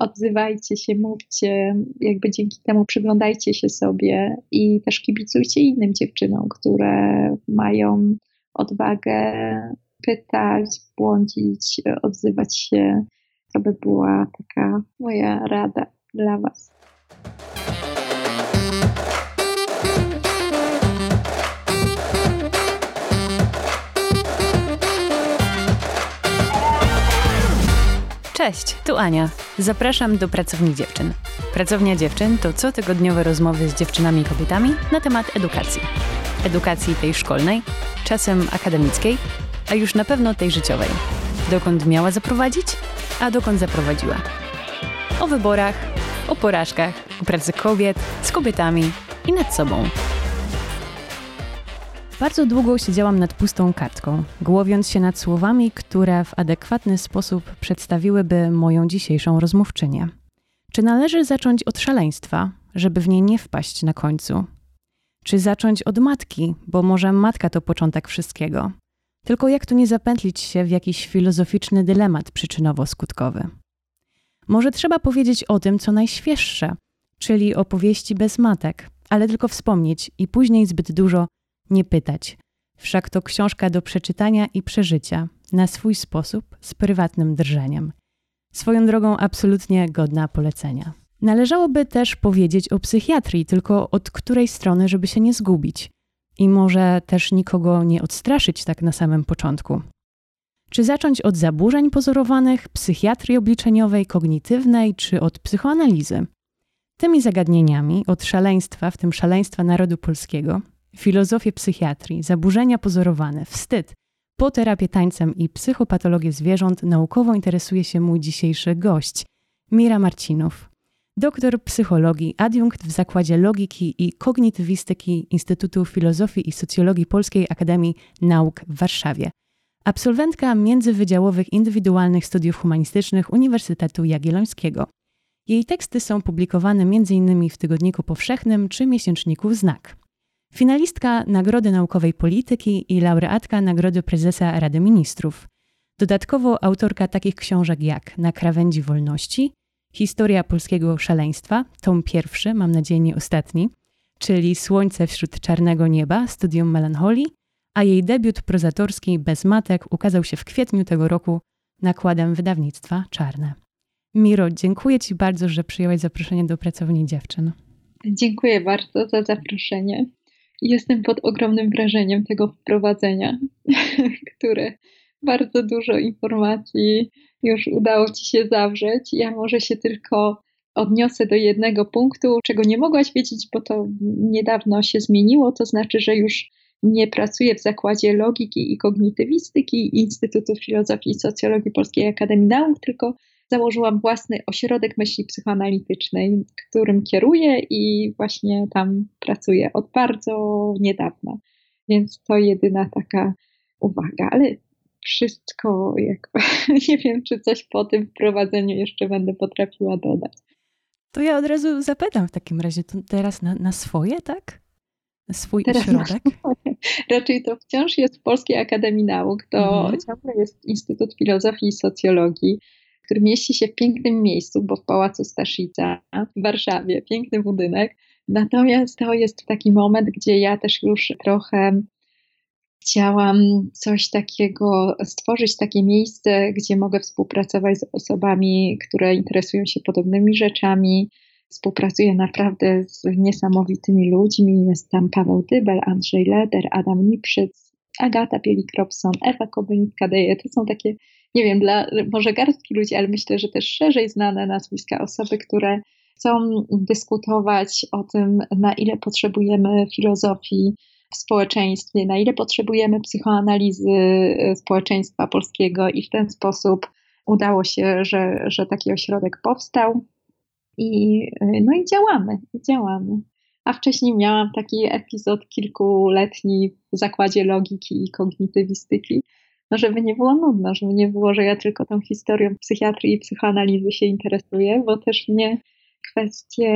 odzywajcie się, mówcie, jakby dzięki temu przyglądajcie się sobie i też kibicujcie innym dziewczynom, które mają odwagę pytać, błądzić, odzywać się. To by była taka moja rada dla Was. Cześć, tu Ania. Zapraszam do Pracowni Dziewczyn. Pracownia Dziewczyn to cotygodniowe rozmowy z dziewczynami i kobietami na temat edukacji. Edukacji tej szkolnej, czasem akademickiej, a już na pewno tej życiowej. Dokąd miała zaprowadzić, a dokąd zaprowadziła. O wyborach, o porażkach, o pracy kobiet, z kobietami i nad sobą. Bardzo długo siedziałam nad pustą kartką, głowiąc się nad słowami, które w adekwatny sposób przedstawiłyby moją dzisiejszą rozmówczynię. Czy należy zacząć od szaleństwa, żeby w nie nie wpaść na końcu? Czy zacząć od matki, bo może matka to początek wszystkiego? Tylko jak tu nie zapętlić się w jakiś filozoficzny dylemat przyczynowo-skutkowy? Może trzeba powiedzieć o tym, co najświeższe, czyli opowieści bez matek, ale tylko wspomnieć i później zbyt dużo nie pytać. Wszak to książka do przeczytania i przeżycia, na swój sposób, z prywatnym drżeniem. Swoją drogą absolutnie godna polecenia. Należałoby też powiedzieć o psychiatrii, tylko od której strony, żeby się nie zgubić. I może też nikogo nie odstraszyć tak na samym początku. Czy zacząć od zaburzeń pozorowanych, psychiatrii obliczeniowej, kognitywnej, czy od psychoanalizy? Tymi zagadnieniami, od szaleństwa, w tym szaleństwa narodu polskiego, filozofię psychiatrii, zaburzenia pozorowane, wstyd, po terapię tańcem i psychopatologię zwierząt naukowo interesuje się mój dzisiejszy gość, Mira Marcinów. Doktor psychologii, adiunkt w Zakładzie Logiki i Kognitywistyki Instytutu Filozofii i Socjologii Polskiej Akademii Nauk w Warszawie. Absolwentka międzywydziałowych indywidualnych studiów humanistycznych Uniwersytetu Jagiellońskiego. Jej teksty są publikowane m.in. w Tygodniku Powszechnym czy miesięczniku Znak. Finalistka Nagrody Naukowej Polityki i laureatka Nagrody Prezesa Rady Ministrów. Dodatkowo autorka takich książek jak Na krawędzi wolności, Historia polskiego szaleństwa, tom pierwszy, mam nadzieję nie ostatni, czyli Słońce wśród czarnego nieba, studium melancholii, a jej debiut prozatorski Bez matek ukazał się w kwietniu tego roku nakładem wydawnictwa Czarne. Miro, dziękuję Ci bardzo, że przyjąłeś zaproszenie do Pracowni Dziewczyn. Dziękuję bardzo za zaproszenie. Jestem pod ogromnym wrażeniem tego wprowadzenia, które bardzo dużo informacji już udało Ci się zawrzeć. Ja może się tylko odniosę do jednego punktu, czego nie mogłaś wiedzieć, bo to niedawno się zmieniło, to znaczy, że już nie pracuję w Zakładzie Logiki i Kognitywistyki Instytutu Filozofii i Socjologii Polskiej Akademii Nauk, tylko założyłam własny ośrodek myśli psychoanalitycznej, którym kieruję i właśnie tam pracuję od bardzo niedawna. Więc to jedyna taka uwaga, ale wszystko, jakby, nie wiem, czy coś po tym wprowadzeniu jeszcze będę potrafiła dodać. To ja od razu zapytam w takim razie, teraz na, na swoje, tak? Na swój teraz ośrodek? Na Raczej to wciąż jest w Polskiej Akademii Nauk, to mhm. ciągle jest Instytut Filozofii i Socjologii, który mieści się w pięknym miejscu, bo w Pałacu Staszica w Warszawie, piękny budynek. Natomiast to jest taki moment, gdzie ja też już trochę chciałam coś takiego, stworzyć takie miejsce, gdzie mogę współpracować z osobami, które interesują się podobnymi rzeczami. Współpracuję naprawdę z niesamowitymi ludźmi. Jest tam Paweł Dybel, Andrzej Leder, Adam Niprzyc, Agata Pielik-Robson, Ewa Kobyńska-Deje. To są takie nie wiem, dla może garstki ludzi, ale myślę, że też szerzej znane nazwiska, osoby, które chcą dyskutować o tym, na ile potrzebujemy filozofii w społeczeństwie, na ile potrzebujemy psychoanalizy e, społeczeństwa polskiego i w ten sposób udało się, że, że taki ośrodek powstał. I, e, no i działamy, działamy. A wcześniej miałam taki epizod kilkuletni w zakładzie logiki i kognitywistyki, no żeby nie było nudno, żeby nie było, że ja tylko tą historią psychiatrii i psychoanalizy się interesuję, bo też mnie kwestie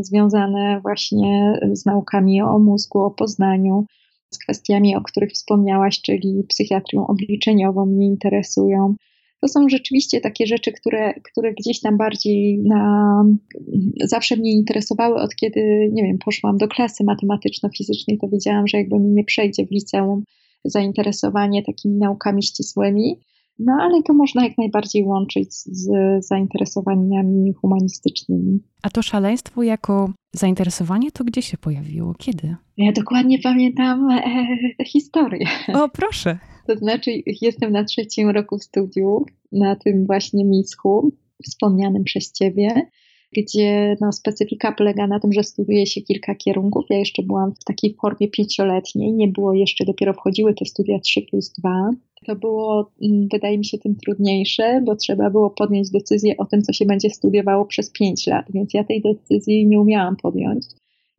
związane właśnie z naukami o mózgu, o poznaniu, z kwestiami, o których wspomniałaś, czyli psychiatrią obliczeniową mnie interesują. to są rzeczywiście takie rzeczy, które, które gdzieś tam bardziej na, zawsze mnie interesowały od kiedy, nie wiem, poszłam do klasy matematyczno-fizycznej, to wiedziałam, że jakby mi nie przejdzie w liceum zainteresowanie takimi naukami ścisłymi. No ale to można jak najbardziej łączyć z zainteresowaniami humanistycznymi. A to szaleństwo jako zainteresowanie to gdzie się pojawiło? Kiedy? Ja dokładnie pamiętam e, historię. O, proszę. To znaczy, jestem na trzecim roku studiów, na tym właśnie misku, wspomnianym przez Ciebie, gdzie no, specyfika polega na tym, że studiuje się kilka kierunków. Ja jeszcze byłam w takiej formie pięcioletniej, nie było jeszcze, dopiero wchodziły te studia 3 plus 2. To było, mm, wydaje mi się, tym trudniejsze, bo trzeba było podjąć decyzję o tym, co się będzie studiowało przez 5 lat, więc ja tej decyzji nie umiałam podjąć.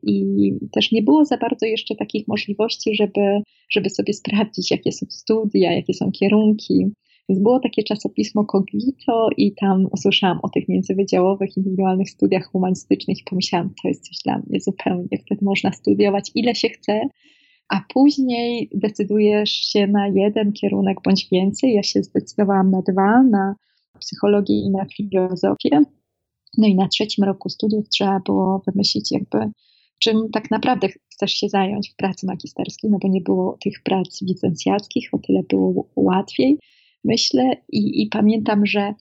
I też nie było za bardzo jeszcze takich możliwości, żeby, żeby sobie sprawdzić, jakie są studia, jakie są kierunki. Więc było takie czasopismo Cogito i tam usłyszałam o tych międzywydziałowych, indywidualnych studiach humanistycznych i pomyślałam, to jest coś dla mnie zupełnie. Wtedy można studiować ile się chce, a później decydujesz się na jeden kierunek bądź więcej. Ja się zdecydowałam na dwa, na psychologię i na filozofię. No i na trzecim roku studiów trzeba było wymyślić jakby czym tak naprawdę chcesz się zająć w pracy magisterskiej, no bo nie było tych prac licencjackich, o tyle było łatwiej, myślę. I, i pamiętam, że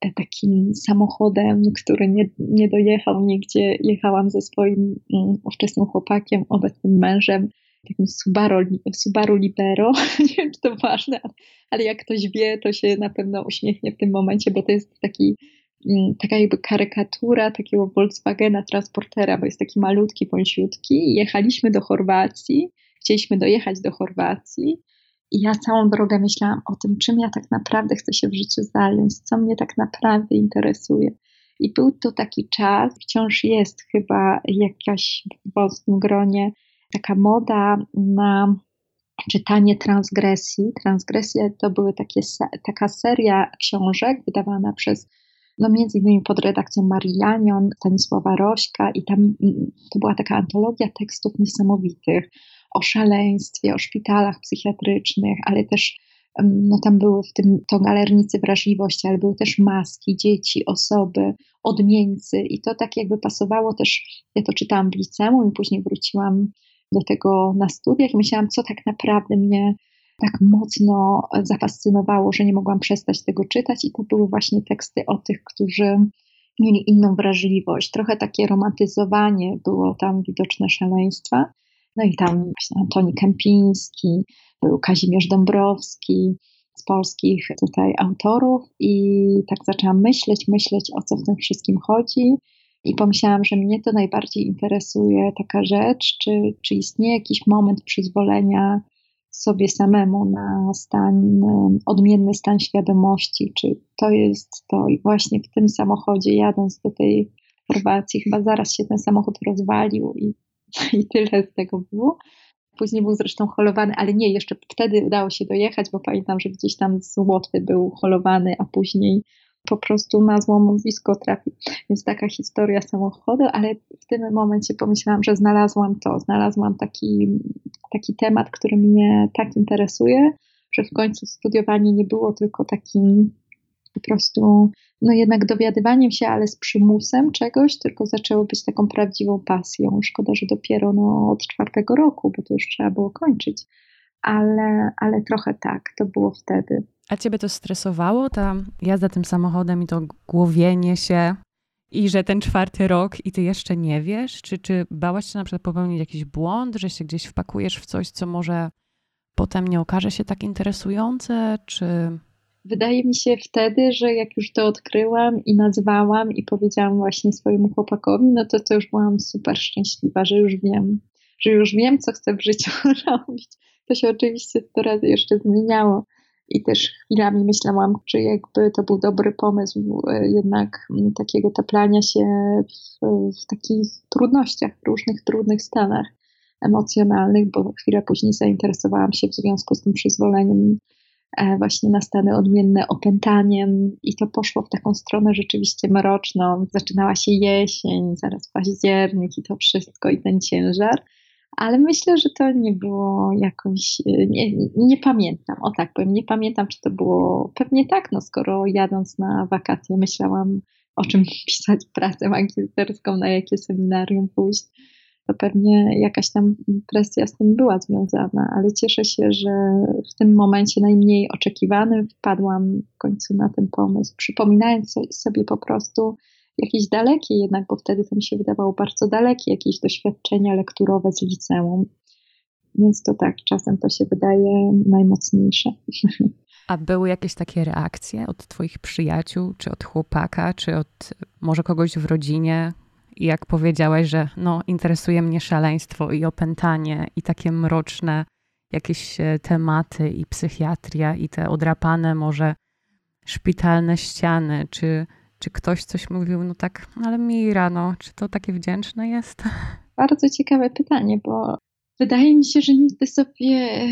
e, takim samochodem, który nie, nie dojechał nigdzie, jechałam ze swoim um, ówczesnym chłopakiem, obecnym mężem, takim Subaru, Subaru Libero. nie wiem, czy to ważne, ale jak ktoś wie, to się na pewno uśmiechnie w tym momencie, bo to jest taki Mm, taka jakby karykatura takiego Volkswagena transportera, bo jest taki malutki, pąsiutki. Jechaliśmy do Chorwacji, chcieliśmy dojechać do Chorwacji i ja całą drogę myślałam o tym, czym ja tak naprawdę chcę się w życiu zająć, co mnie tak naprawdę interesuje. I był to taki czas, wciąż jest chyba jakaś w wąskim gronie taka moda na czytanie transgresji. Transgresje to były takie, taka seria książek wydawana przez no między innymi pod redakcją Marii Janion, Stanisława Rośka i tam mm, to była taka antologia tekstów niesamowitych o szaleństwie, o szpitalach psychiatrycznych, ale też no tam były w tym to galernicy wrażliwości, ale były też maski, dzieci, osoby, odmieńcy i to tak jakby pasowało też, ja to czytałam w liceum i później wróciłam do tego na studiach i myślałam, co tak naprawdę mnie tak mocno zafascynowało, że nie mogłam przestać tego czytać, i to były właśnie teksty o tych, którzy mieli inną wrażliwość. Trochę takie romantyzowanie było tam widoczne szaleństwa. No i tam właśnie Antoni Kępiński, był Kazimierz Dąbrowski z polskich tutaj autorów i tak zaczęłam myśleć, myśleć o co w tym wszystkim chodzi i pomyślałam, że mnie to najbardziej interesuje taka rzecz, czy, czy istnieje jakiś moment przyzwolenia sobie samemu na stan, odmienny stan świadomości, czy to jest to. I właśnie w tym samochodzie, jadąc do tej Chorwacji, chyba zaraz się ten samochód rozwalił i, i tyle z tego było. Później był zresztą holowany, ale nie, jeszcze wtedy udało się dojechać, bo pamiętam, że gdzieś tam z Łotwy był holowany, a później po prostu na złomowisko trafi. Więc taka historia samochodu, ale w tym momencie pomyślałam, że znalazłam to, znalazłam taki, taki temat, który mnie tak interesuje, że w końcu studiowanie nie było tylko takim po prostu, no jednak dowiadywaniem się, ale z przymusem czegoś, tylko zaczęło być taką prawdziwą pasją. Szkoda, że dopiero no, od czwartego roku, bo to już trzeba było kończyć. Ale, ale trochę tak, to było wtedy. A ciebie to stresowało, ta jazda tym samochodem i to głowienie się i że ten czwarty rok i ty jeszcze nie wiesz? Czy, czy bałaś się na przykład popełnić jakiś błąd, że się gdzieś wpakujesz w coś, co może potem nie okaże się tak interesujące, czy... Wydaje mi się wtedy, że jak już to odkryłam i nazwałam i powiedziałam właśnie swojemu chłopakowi, no to to już byłam super szczęśliwa, że już wiem, że już wiem, co chcę w życiu robić. To się oczywiście sto razy jeszcze zmieniało i też chwilami myślałam, czy jakby to był dobry pomysł e, jednak takiego taplania się w, w takich trudnościach, różnych trudnych stanach emocjonalnych, bo chwilę później zainteresowałam się w związku z tym przyzwoleniem właśnie na stany odmienne opętaniem i to poszło w taką stronę rzeczywiście mroczną. Zaczynała się jesień, zaraz październik i to wszystko i ten ciężar. Ale myślę, że to nie było jakoś, nie, nie, pamiętam, o tak powiem, nie pamiętam, czy to było, pewnie tak, no skoro jadąc na wakacje myślałam o czym pisać pracę magisterską, na jakie seminarium pójść, to pewnie jakaś tam presja z tym była związana, ale cieszę się, że w tym momencie najmniej oczekiwanym wpadłam w końcu na ten pomysł, przypominając sobie po prostu jakieś dalekie jednak, bo wtedy to mi się wydawało bardzo dalekie, jakieś doświadczenia lekturowe z liceum. Więc to tak, czasem to się wydaje najmocniejsze. A były jakieś takie reakcje od Twoich przyjaciół, czy od chłopaka, czy od może kogoś w rodzinie, jak powiedziałaś, że no, interesuje mnie szaleństwo i opętanie i takie mroczne jakieś e, tematy i psychiatria i te odrapane może szpitalne ściany, czy, czy ktoś coś mówił, no tak, ale Mira, no, czy to takie wdzięczne jest? Bardzo ciekawe pytanie, bo wydaje mi się, że nigdy sobie e,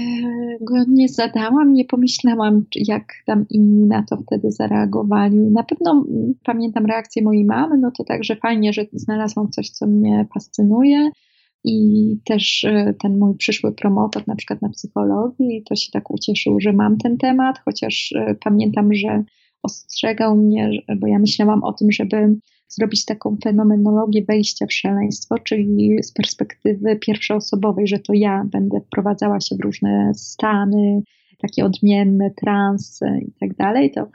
go nie zadałam, nie pomyślałam, jak tam inni na to wtedy zareagowali. Na pewno pamiętam reakcję mojej mamy, no to także fajnie, że znalazłam coś, co mnie fascynuje. I też e, ten mój przyszły promotor, na przykład na psychologii, to się tak ucieszył, że mam ten temat, chociaż e, pamiętam, że ostrzegał mnie, bo ja myślałam o tym, żeby zrobić taką fenomenologię wejścia w szaleństwo, czyli z perspektywy pierwszoosobowej, że to ja będę wprowadzała się w różne stany, takie odmienne, trans i tak dalej, to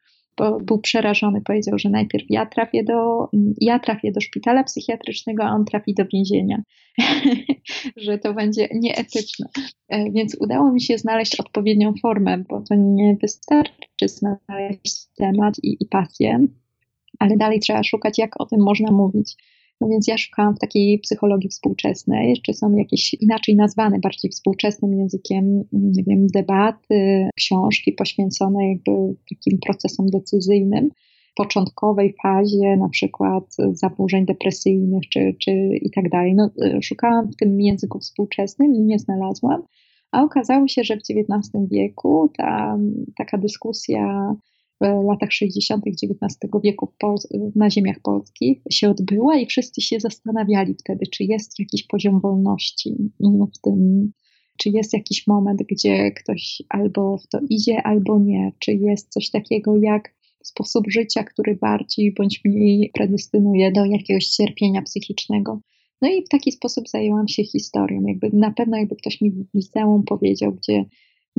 był przerażony, powiedział, że najpierw ja trafię do, ja trafię do szpitala psychiatrycznego, a on trafi do więzienia, że to będzie nieetyczne. E, więc udało mi się znaleźć odpowiednią formę, bo to nie wystarczy znaleźć temat i, i pasję, ale dalej trzeba szukać, jak o tym można mówić. No więc ja szukałam w takiej psychologii współczesnej, czy są jakieś inaczej nazwane, bardziej współczesnym językiem, nie wiem, debaty, książki poświęcone jakby takim procesom decyzyjnym, początkowej fazie na przykład zaburzeń depresyjnych, czy, czy i tak dalej. No, szukałam w tym języku współczesnym i nie znalazłam, a okazało się, że w XIX wieku ta taka dyskusja latach 60. XIX wieku na ziemiach polskich się odbyła i wszyscy się zastanawiali wtedy, czy jest jakiś poziom wolności w tym, czy jest jakiś moment, gdzie ktoś albo w to idzie, albo nie, czy jest coś takiego jak sposób życia, który bardziej bądź mniej predystynuje do jakiegoś cierpienia psychicznego. No i w taki sposób zajęłam się historią. Jakby na pewno jakby ktoś mi w liceum powiedział, gdzie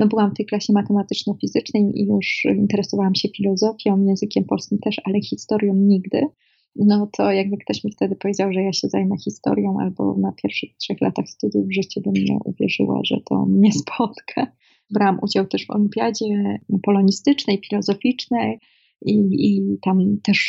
no byłam w tej klasie matematyczno-fizycznej i już interesowałam się filozofią, językiem polskim też, ale historią nigdy. No to jakby ktoś mi wtedy powiedział, że ja się zajmę historią, albo na pierwszych trzech latach studiów w życiu bym nie uwierzyła, że to mnie spotka. Brałam udział też w olimpiadzie polonistycznej, filozoficznej, i, I, tam też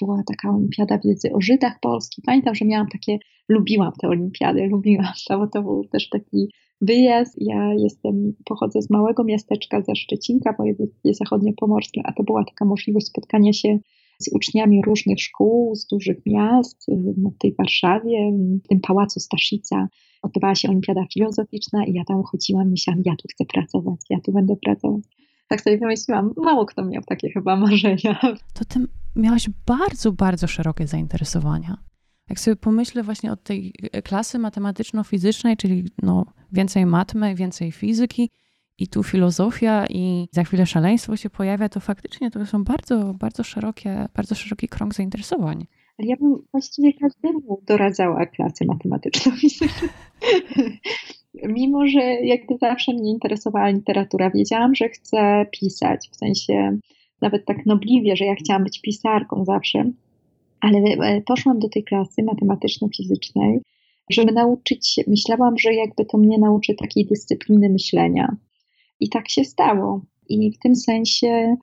była taka olimpiada wiedzy o Żydach polskich. Pamiętam, że miałam takie, lubiłam te olimpiady, lubiłam to, bo to był też taki wyjazd. Ja jestem, pochodzę z małego miasteczka ze Szczecinka, województwie zachodniopomorskim, a to była taka możliwość spotkania się z uczniami różnych szkół, z dużych miast, w tej Warszawie, w tym pałacu Staszica. Odbywała się olimpiada filozoficzna i ja tam chodziłam i myślałam, ja tu chcę pracować, ja tu będę pracować. Tak sobie wymyśliłam, mało kto miał takie chyba marzenia. To ty miałaś bardzo, bardzo szerokie zainteresowania. Jak sobie pomyślę właśnie od tej klasy matematyczno-fizycznej, czyli no więcej matmy, więcej fizyki i tu filozofia i za chwilę szaleństwo się pojawia, to faktycznie to są bardzo, bardzo szerokie, bardzo szeroki krąg zainteresowań. Ale ja bym właściwie każdemu doradzała klasę matematyczno-fizyczną. Mimo, że jakby zawsze mnie interesowała literatura, wiedziałam, że chcę pisać, w sensie nawet tak nobliwie, że ja chciałam być pisarką zawsze, ale e, poszłam do tej klasy matematyczno-fizycznej, żeby nauczyć myślałam, że jakby to mnie nauczy takiej dyscypliny myślenia. I tak się stało. I w tym sensie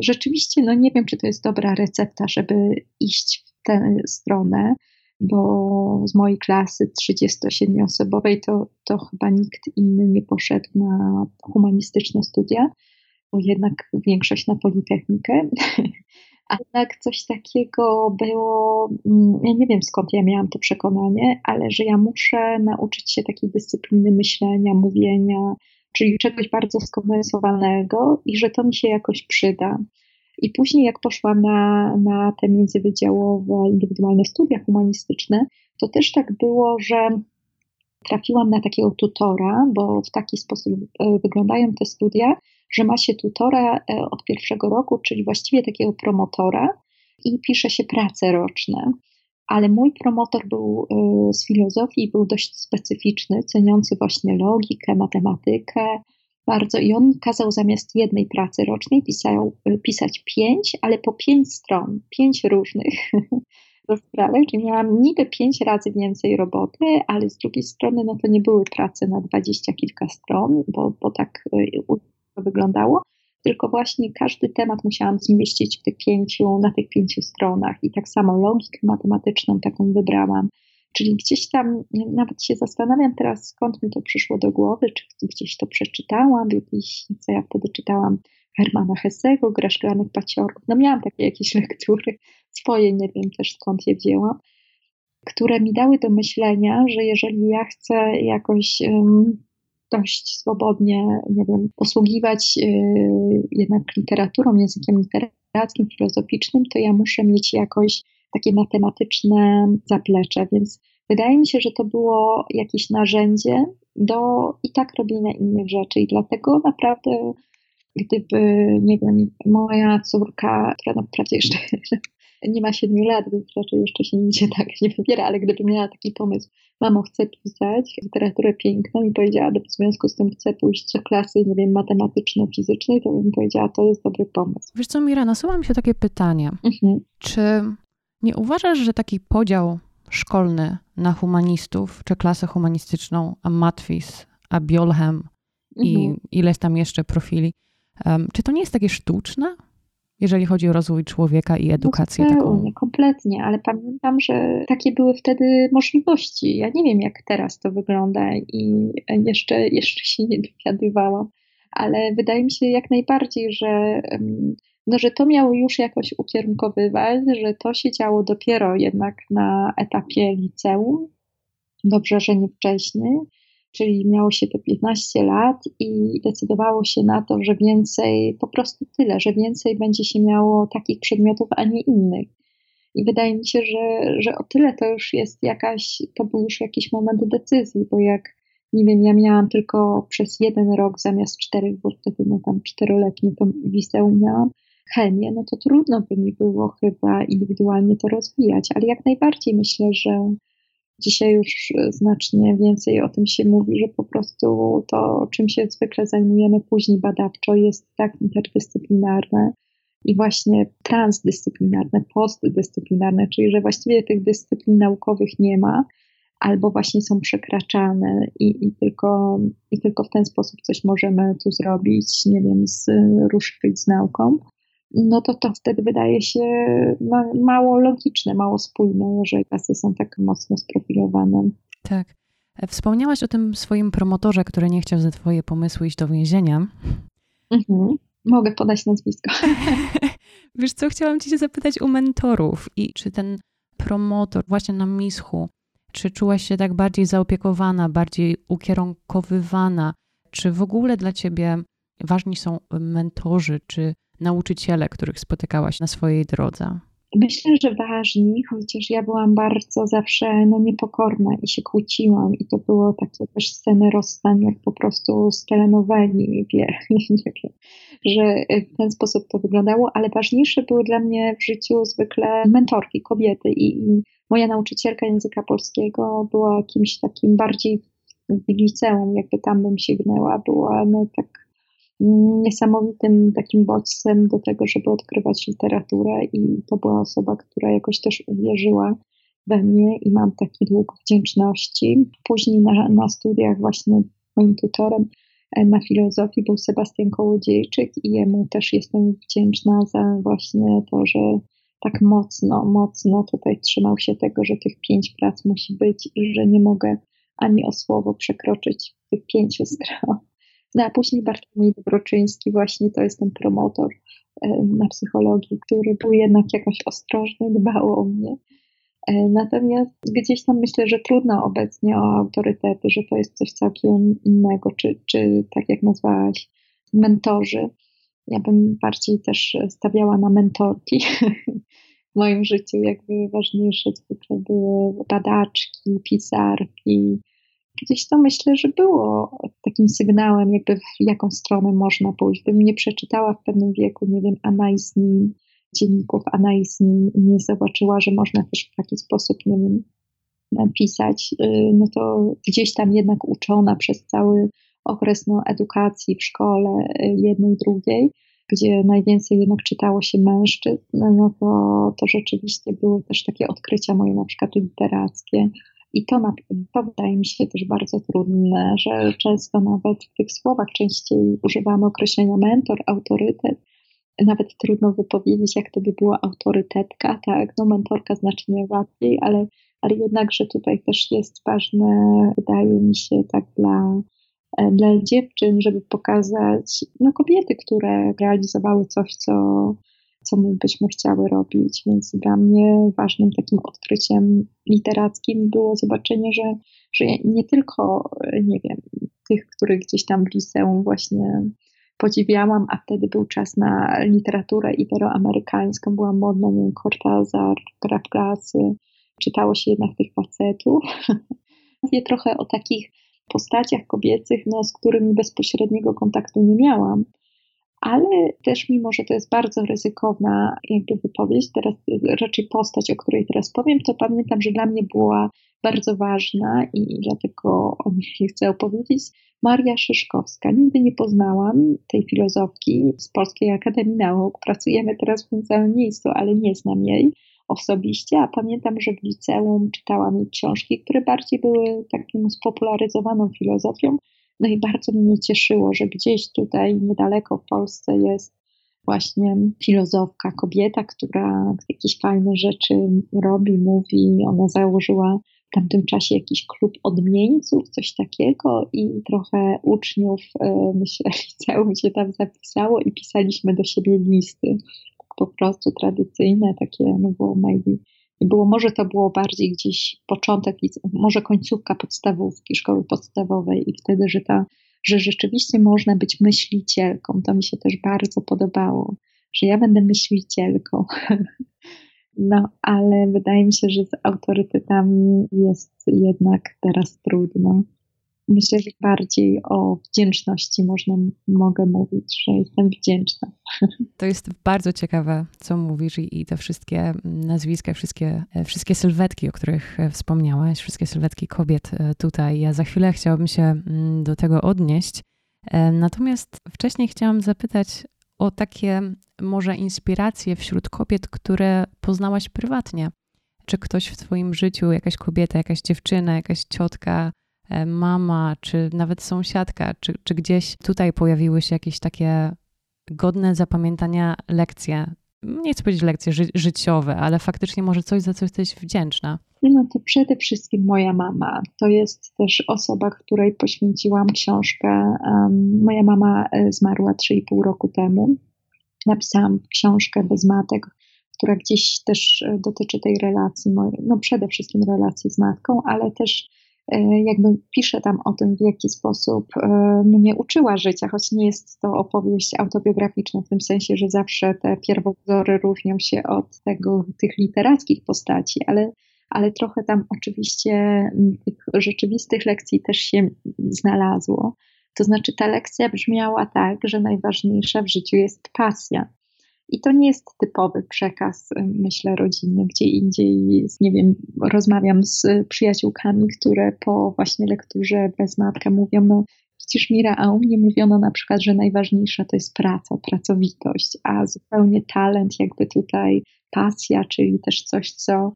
rzeczywiście, no nie wiem, czy to jest dobra recepta, żeby iść w tę stronę, bo z mojej klasy 37-osobowej to, to chyba nikt inny nie poszedł na humanistyczne studia, bo jednak większość na Politechnikę. A jednak coś takiego było, mm, ja nie wiem skąd ja miałam to przekonanie, ale że ja muszę nauczyć się takiej dyscypliny myślenia, mówienia, czyli czegoś bardzo skondensowanego i że to mi się jakoś przyda. I później, jak poszłam na, na te międzywydziałowe, indywidualne studia humanistyczne, to też tak było, że trafiłam na takiego tutora, bo w taki sposób e, wyglądają te studia, że ma się tutora e, od pierwszego roku, czyli właściwie takiego promotora i pisze się prace roczne. Ale mój promotor był e, z filozofii, był dość specyficzny, ceniący właśnie logikę, matematykę, bardzo i on kazał zamiast jednej pracy rocznej pisał, pisać pięć, ale po pięć stron, pięć różnych rozprawek, czyli miałam niby pięć razy więcej roboty, ale z drugiej strony no to nie były prace na dwadzieścia kilka stron, bo, bo tak to wyglądało, tylko właśnie każdy temat musiałam zmieścić w tych pięciu, na tych pięciu stronach i tak samo logikę matematyczną taką wybrałam. Czyli gdzieś tam, nawet się zastanawiam teraz, skąd mi to przyszło do głowy, czy gdzieś to przeczytałam, jakieś, co ja wtedy czytałam, Hermana Hessego, Gra Szklanych Paciorków. No miałam takie jakieś lektury swoje, nie wiem też skąd je wzięłam, które mi dały do myślenia, że jeżeli ja chcę jakoś um, dość swobodnie, nie wiem, posługiwać y, jednak literaturą, językiem literackim, filozoficznym, to ja muszę mieć jakoś takie matematyczne zaplecze, więc wydaje mi się, że to było jakieś narzędzie do i tak robienia innych rzeczy i dlatego naprawdę gdyby, nie wiem, moja córka, która naprawdę jeszcze nie ma siedmiu lat, więc raczej jeszcze się nigdzie tak nie wybiera, ale gdyby miała taki pomysł, mamo, chcę pisać literaturę piękną i powiedziała, że w związku z tym chcę pójść do klasy, nie wiem, matematyczno-fizycznej, to bym powiedziała, to jest dobry pomysł. Wiesz co, Mira, nasuwa mi się takie pytanie. Mhm. Czy nie uważasz, że taki podział szkolny na humanistów, czy klasę humanistyczną, a matwis, a biolchem i mhm. ileś tam jeszcze profili, um, czy to nie jest takie sztuczne? Jeżeli chodzi o rozwój człowieka i edukację no, taką. kompletnie, ale pamiętam, że takie były wtedy możliwości. Ja nie wiem, jak teraz to wygląda i jeszcze, jeszcze się nie dowiadywałam, ale wydaje mi się jak najbardziej, że, no, że to miało już jakoś ukierunkowywać, że to się działo dopiero jednak na etapie liceum, dobrze, że nie wcześniej czyli miało się te 15 lat i decydowało się na to, że więcej, po prostu tyle, że więcej będzie się miało takich przedmiotów, a nie innych. I wydaje mi się, że, że o tyle to już jest jakaś, to był już jakiś moment decyzji, bo jak, nie wiem, ja miałam tylko przez jeden rok zamiast czterech, bo wtedy no tam czteroletnie to liceum miałam, chemię, no to trudno by mi było chyba indywidualnie to rozwijać, ale jak najbardziej myślę, że Dzisiaj już znacznie więcej o tym się mówi, że po prostu to, czym się zwykle zajmujemy później badawczo, jest tak interdyscyplinarne i właśnie transdyscyplinarne, postdyscyplinarne, czyli że właściwie tych dyscyplin naukowych nie ma, albo właśnie są przekraczane i, i, tylko, i tylko w ten sposób coś możemy tu zrobić, nie wiem, z, ruszyć z nauką no to to wtedy wydaje się mało logiczne, mało spójne, że klasy są tak mocno sprofilowane. Tak. Wspomniałaś o tym swoim promotorze, który nie chciał za twoje pomysły iść do więzienia. Mhm. Mogę podać nazwisko. Wiesz co, chciałam cię zapytać u mentorów i czy ten promotor właśnie na Mischu, czy czułaś się tak bardziej zaopiekowana, bardziej ukierunkowywana? Czy w ogóle dla ciebie ważni są mentorzy, czy nauczyciele, których spotykałaś na swojej drodze? Myślę, że ważni, chociaż ja byłam bardzo zawsze no, niepokorna i się kłóciłam i to było takie też sceny rozstań, jak po prostu z telenoweli, wie, nie wiem, że w ten sposób to wyglądało, ale ważniejsze były dla mnie w życiu zwykle mentorki, kobiety i, i moja nauczycielka języka polskiego była kimś takim bardziej w liceum, jakby tam bym sięgnęła, była no tak niesamowitym takim bodźcem do tego, żeby odkrywać literaturę i to była osoba, która jakoś też uwierzyła we mnie i mam taki dług wdzięczności. Później na, na studiach właśnie moim tutorem e, na filozofii był Sebastian Kołodziejczyk i jemu też jestem wdzięczna za właśnie to, że tak mocno, mocno tutaj trzymał się tego, że tych pięć prac musi być i że nie mogę ani o słowo przekroczyć tych pięciu stron. No a później Bartłomiej Dobroczyński, właśnie to jest ten promotor e, na psychologii, który był jednak jakoś ostrożny, dbał o mnie. E, natomiast gdzieś tam myślę, że trudno obecnie o autorytety, że to jest coś całkiem innego, czy, czy tak jak nazwałaś, mentorzy. Ja bym bardziej też stawiała na mentorki w moim życiu, jakby ważniejsze zwykle były badaczki, pisarki, gdzieś to myślę, że było takim sygnałem, jakby w jaką stronę można pójść. Gdybym nie przeczytała w pewnym wieku, nie wiem, analiz nim, dzienników analiz nim, nie zobaczyła, że można też w taki sposób, nie wiem, pisać, y, no to gdzieś tam jednak uczona przez cały okres no, edukacji w szkole y, jednej, drugiej, gdzie najwięcej jednak czytało się mężczyzn, no to, to rzeczywiście były też takie odkrycia moje na przykład literackie. I to, na, to wydaje mi się też bardzo trudne, że często nawet w tych słowach częściej używamy określenia mentor, autorytet. Nawet trudno wypowiedzieć, jak to by była autorytetka, tak? No mentorka znacznie łatwiej, ale, ale jednakże tutaj też jest ważne, wydaje mi się, tak dla E, dla dziewczyn, żeby pokazać no, kobiety, które realizowały coś, co, co my byśmy chciały robić. Więc dla mnie ważnym takim odkryciem literackim było zobaczenie, że, że nie tylko, nie wiem, tych, których gdzieś tam w liceum właśnie podziwiałam, a wtedy był czas na literaturę iberoamerykańską, była modna, nie wiem, Cortázar, Graf czytało się jednak tych facetów. Mówię trochę o takich postaciach kobiecych, no, z którymi bezpośredniego kontaktu nie miałam. Ale też, mimo że to jest bardzo ryzykowna jakby wypowiedź, teraz raczej postać, o której teraz powiem, to pamiętam, że dla mnie była bardzo ważna i dlatego o niej chcę opowiedzieć. Maria Szyszkowska. Nigdy nie poznałam tej filozofki z Polskiej Akademii Nauk. Pracujemy teraz w tym samym miejscu, ale nie znam jej osobiście, a pamiętam, że w liceum czytałam jej książki, które bardziej były taką spopularyzowaną filozofią. No i bardzo mnie cieszyło, że gdzieś tutaj niedaleko w Polsce jest właśnie filozofka, kobieta, która jakieś fajne rzeczy robi, mówi. Ona założyła w tamtym czasie jakiś klub odmieńców, coś takiego i trochę uczniów, e, myślę, liceum się tam zapisało i pisaliśmy do siebie listy po prostu tradycyjne, takie, no było maybe, było, może to było bardziej gdzieś początek, może końcówka podstawówki, szkoły podstawowej i wtedy, że ta, że rzeczywiście można być myślicielką, to mi się też bardzo podobało, że ja będę myślicielką. No, ale wydaje mi się, że z autorytetami jest jednak teraz trudno myślę, że bardziej o wdzięczności można, mogę mówić, że jestem wdzięczna. To jest bardzo ciekawe, co mówisz i, te wszystkie nazwiska, wszystkie, wszystkie sylwetki, o których wspomniałaś, wszystkie sylwetki kobiet e, tutaj. Ja za chwilę chciałabym się do tego odnieść. E, natomiast wcześniej chciałam zapytać o takie może inspiracje wśród kobiet, które poznałaś prywatnie. Czy ktoś w Twoim życiu, jakaś kobieta, jakaś dziewczyna, jakaś ciotka, E, mama, czy nawet sąsiadka, czy, czy gdzieś tutaj pojawiły się jakieś takie godne zapamiętania lekcje. Nie chcę powiedzieć lekcje ży życiowe, ale faktycznie może coś, za co jesteś wdzięczna. No to przede wszystkim moja mama. To jest też osoba, której poświęciłam książkę. Moja mama e, zmarła 3,5 roku temu. Napisałam książkę bez matek, która gdzieś też e, dotyczy tej relacji, no przede wszystkim relacji z matką, ale też E, jakby pisze tam o tym, w jaki sposób e, mnie uczyła życia, choć nie jest to opowieść autobiograficzna w tym sensie, że zawsze te pierwowzory różnią się od tego, tych literackich postaci, ale, ale trochę tam oczywiście tych rzeczywistych lekcji też się znalazło. To znaczy ta lekcja brzmiała tak, że najważniejsza w życiu jest pasja. I to nie jest typowy przekaz, y, myślę, rodzinny. Gdzie indziej, nie wiem, rozmawiam z przyjaciółkami, które po właśnie lekturze bez matka mówią, no widzisz Mira, a u mnie mówiono na przykład, że najważniejsza to jest praca, pracowitość, a zupełnie talent, jakby tutaj pasja, czyli też coś, co,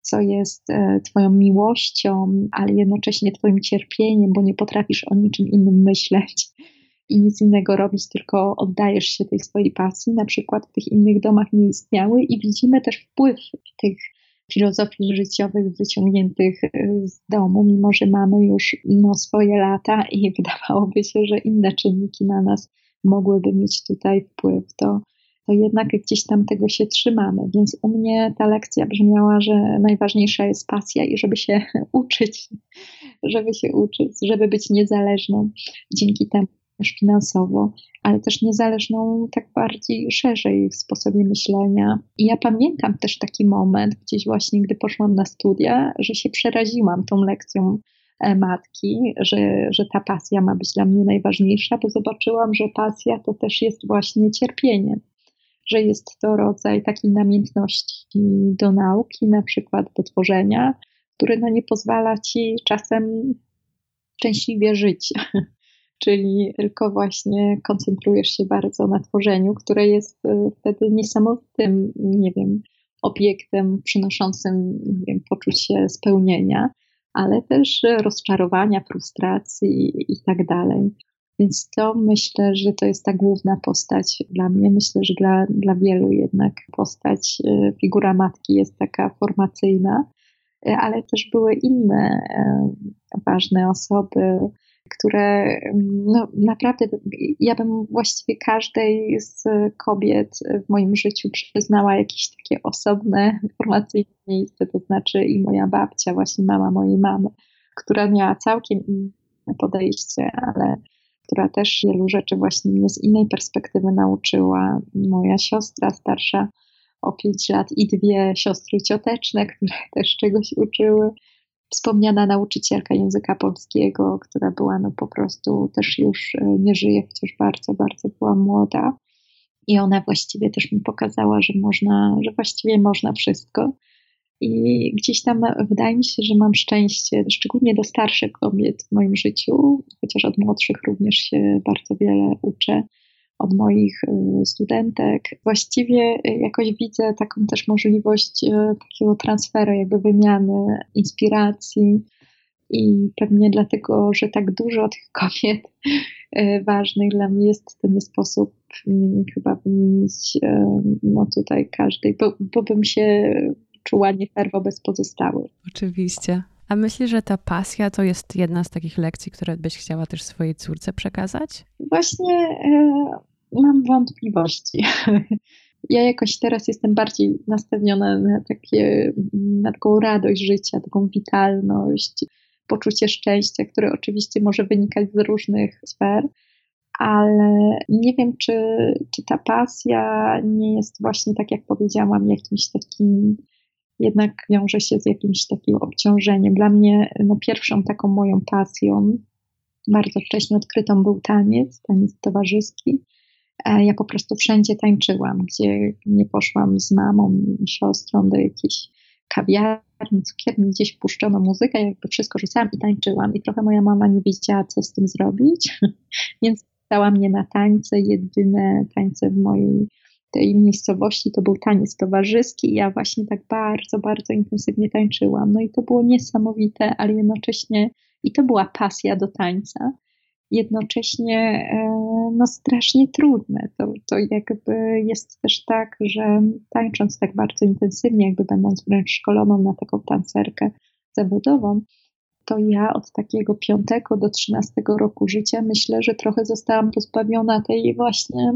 co jest e, Twoją miłością, ale jednocześnie Twoim cierpieniem, bo nie potrafisz o niczym innym myśleć i nic innego robić, tylko oddajesz się tej swojej pasji. Na przykład w tych innych domach nie istniały i widzimy też wpływ tych filozofii życiowych wyciągniętych z domu, mimo że mamy już no, swoje lata i wydawałoby się, że inne czynniki na nas mogłyby mieć tutaj wpływ, to, to jednak gdzieś tam tego się trzymamy. Więc u mnie ta lekcja brzmiała, że najważniejsza jest pasja i żeby się uczyć, żeby się uczyć, żeby być niezależną dzięki temu też finansowo, ale też niezależną tak bardziej szerzej w sposobie myślenia. I ja pamiętam też taki moment, gdzieś właśnie, gdy poszłam na studia, że się przeraziłam tą lekcją e, matki, że, że ta pasja ma być dla mnie najważniejsza, bo zobaczyłam, że pasja to też jest właśnie cierpienie, że jest to rodzaj takiej namiętności do nauki, na przykład do tworzenia, który no nie pozwala ci czasem szczęśliwie żyć. Czyli tylko właśnie koncentrujesz się bardzo na tworzeniu, które jest e, wtedy niesamowitym, nie wiem, obiektem przynoszącym nie wiem, poczucie spełnienia, ale też rozczarowania, frustracji i tak dalej. Więc to myślę, że to jest ta główna postać dla mnie. Myślę, że dla, dla wielu jednak postać, e, figura matki jest taka formacyjna, e, ale też były inne ważne osoby, które no, naprawdę, ja bym właściwie każdej z kobiet w moim życiu przyznała jakieś takie osobne, informacyjne miejsce, to znaczy i moja babcia, właśnie mama mojej mamy, która miała całkiem inne podejście, ale która też wielu rzeczy właśnie mnie z innej perspektywy nauczyła. Moja siostra starsza o pięć lat i dwie siostry cioteczne, które też czegoś uczyły wspomniana nauczycielka języka polskiego, która była no po prostu też już e, nie żyje, chociaż bardzo, bardzo była młoda. I ona właściwie też mi pokazała, że można, że właściwie można wszystko. I gdzieś tam wydaje mi się, że mam szczęście, szczególnie do starszych kobiet w moim życiu, chociaż od młodszych również się bardzo wiele uczę od moich y, studentek. Właściwie y, jakoś widzę taką też możliwość y, takiego transferu, jakby wymiany inspiracji. I pewnie dlatego, że tak dużo tych kobiet ważnych dla mnie jest, w ten sposób mm, chyba wymienić no tutaj każdej, bo, bo bym się czuła nie fair wobec pozostałych. Oczywiście. A myślisz, że ta pasja to jest jedna z takich lekcji, które byś chciała też swojej córce przekazać? Właśnie mam wątpliwości. Ja jakoś teraz jestem bardziej nastawiona na takie, na taką radość życia, taką witalność, poczucie szczęścia, które oczywiście może wynikać z różnych sfer, ale nie wiem, czy, czy ta pasja nie jest właśnie, tak jak powiedziałam, jakimś takim, jednak wiąże się z jakimś takim obciążeniem. Dla mnie no, pierwszą taką moją pasją, bardzo wcześnie odkrytą był taniec, taniec towarzyski. E, ja po prostu wszędzie tańczyłam, gdzie nie poszłam z mamą, siostrą do jakiejś kawiarni, cukierni, gdzieś puszczono muzykę, jakby wszystko rzucałam i tańczyłam. I trochę moja mama nie wiedziała, co z tym zrobić, więc dała mnie na tańce. Jedyne tańce w mojej tej miejscowości to był taniec towarzyski ja właśnie tak bardzo, bardzo intensywnie tańczyłam. No i to było niesamowite, ale jednocześnie i to była pasja do tańca jednocześnie e, no, strasznie trudne. To, to jakby jest też tak, że tańcząc tak bardzo intensywnie, jakby będąc wręcz szkoloną na taką tancerkę zawodową, to ja od takiego piątego do trzynastego roku życia myślę, że trochę zostałam pozbawiona tej właśnie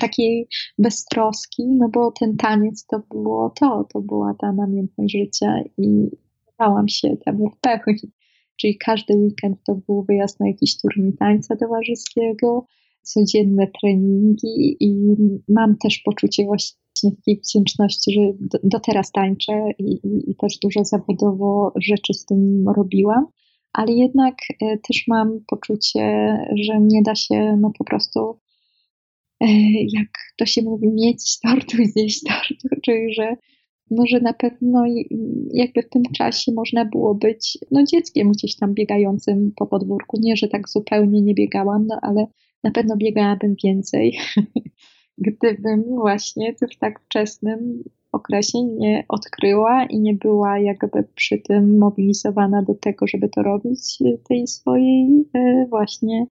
takiej beztroski, no bo ten taniec to było to, to była ta namiętność życia i bałam się temu w pełni czyli każdy weekend to był wyjazd na jakiś turniej tańca towarzyskiego, codzienne treningi i mam też poczucie właśnie takiej wdzięczności, że do, do teraz tańczę i, i, i, też dużo zawodowo rzeczy z tym robiłam, ale jednak e, też mam poczucie, że nie da się no po prostu e, jak to się mówi, mieć tortu i zjeść tortu, czyli że może na pewno jakby w tym czasie można było być no, dzieckiem gdzieś tam biegającym po podwórku. Nie, że tak zupełnie nie biegałam, no ale na pewno biegałabym więcej, gdybym właśnie w tak wczesnym okresie nie odkryła i nie była jakby przy tym mobilizowana do tego, żeby to robić, tej swojej e, właśnie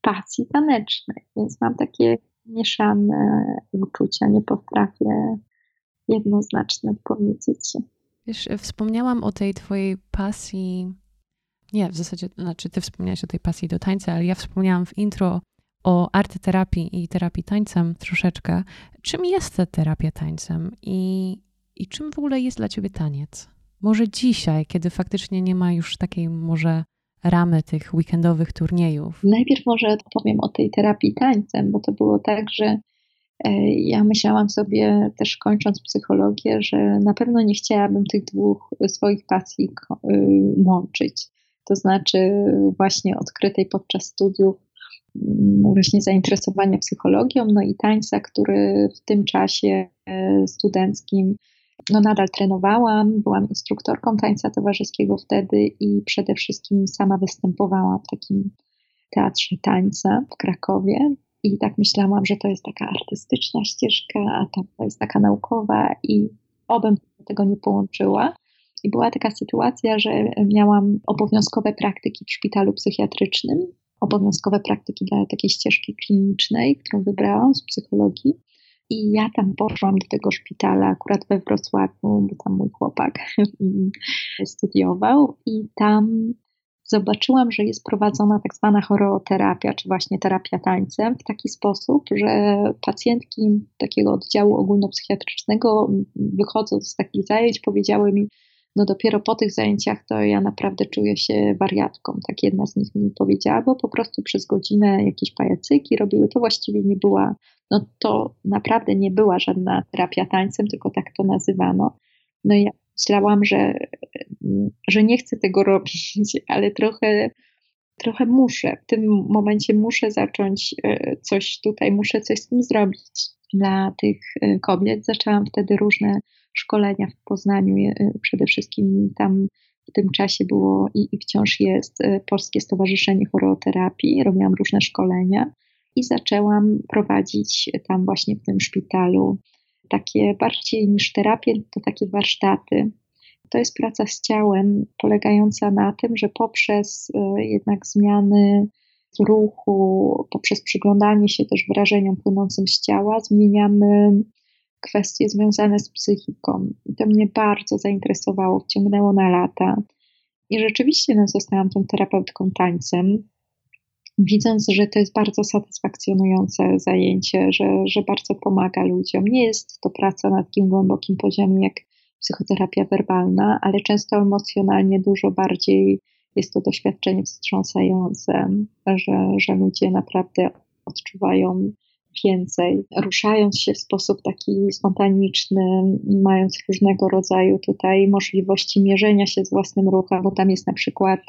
pasji tanecznej. Więc mam takie mieszane uczucia, nie potrafię jednoznaczne powiedzieć. Wiesz, wspomniałam o tej twojej pasji. Nie, w zasadzie, znaczy ty wspomniałaś o tej pasji do tańca, ale ja wspomniałam w intro o artyterapii i terapii tańcem troszeczkę. Czym jest ta terapia tańcem i, i czym w ogóle jest dla ciebie taniec? Może dzisiaj, kiedy faktycznie nie ma już takiej może ramy tych weekendowych turniejów? Najpierw może opowiem o tej terapii tańcem, bo to było tak, że ja myślałam sobie, też kończąc psychologię, że na pewno nie chciałabym tych dwóch swoich pasji y, łączyć. to znaczy właśnie odkrytej podczas studiów mm, właśnie zainteresowania psychologią, no i tańca, który w tym czasie e, studenckim no nadal trenowałam, byłam instruktorką tańca towarzyskiego wtedy i przede wszystkim sama występowałam w takim teatrze tańca w Krakowie. I tak myślałam, że to jest taka artystyczna ścieżka, a to jest taka naukowa i obym tego nie połączyła. I była taka sytuacja, że miałam obowiązkowe praktyki w szpitalu psychiatrycznym, obowiązkowe praktyki dla takiej ścieżki klinicznej, którą wybrałam z psychologii. I ja tam poszłam do tego szpitala, akurat we Wrocławiu, bo tam mój chłopak studiował, i tam zobaczyłam, że jest prowadzona tak zwana choreoterapia, czy właśnie terapia tańcem, w taki sposób, że pacjentki takiego oddziału ogólnopsychiatrycznego, wychodząc z takich zajęć, powiedziały mi, no dopiero po tych zajęciach to ja naprawdę czuję się wariatką. Tak jedna z nich mi powiedziała, bo po prostu przez godzinę jakieś pajacyki robiły. To właściwie nie była, no to naprawdę nie była żadna terapia tańcem, tylko tak to nazywano. No i ja myślałam, że, że nie chcę tego robić, ale trochę, trochę muszę. W tym momencie muszę zacząć e, coś tutaj, muszę coś z tym zrobić dla tych e, kobiet. Zaczęłam wtedy różne szkolenia w Poznaniu. E, przede wszystkim tam w tym czasie było i, i wciąż jest Polskie Stowarzyszenie Choreoterapii. Robiłam różne szkolenia i zaczęłam prowadzić tam właśnie w tym szpitalu takie bardziej niż terapię, to takie warsztaty. To jest praca z ciałem, polegająca na tym, że poprzez e, jednak zmiany ruchu, poprzez przyglądanie się też wrażeniom płynącym z ciała, zmieniamy kwestie związane z psychiką. I to mnie bardzo zainteresowało, wciągnęło na lata. I rzeczywiście no, zostałam tą terapeutką tańcem widząc, że to jest bardzo satysfakcjonujące zajęcie, że, że bardzo pomaga ludziom. Nie jest to praca na takim głębokim poziomie jak psychoterapia werbalna, ale często emocjonalnie dużo bardziej jest to doświadczenie wstrząsające, że, że ludzie naprawdę odczuwają więcej, ruszając się w sposób taki spontaniczny, mając różnego rodzaju tutaj możliwości mierzenia się z własnym ruchem, bo tam jest na przykład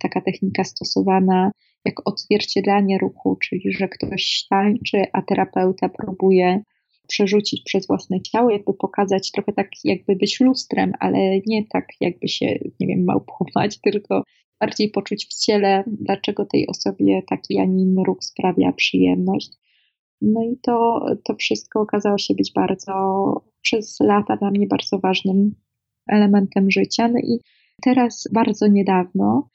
taka technika stosowana jak odzwierciedlanie ruchu, czyli że ktoś tańczy, a terapeuta próbuje przerzucić przez własne ciało, jakby pokazać trochę tak, jakby być lustrem, ale nie tak, jakby się, nie wiem, małpować, tylko bardziej poczuć w ciele, dlaczego tej osobie taki, a nie inny ruch sprawia przyjemność. No i to, to wszystko okazało się być bardzo, przez lata dla mnie bardzo ważnym elementem życia. No i teraz bardzo niedawno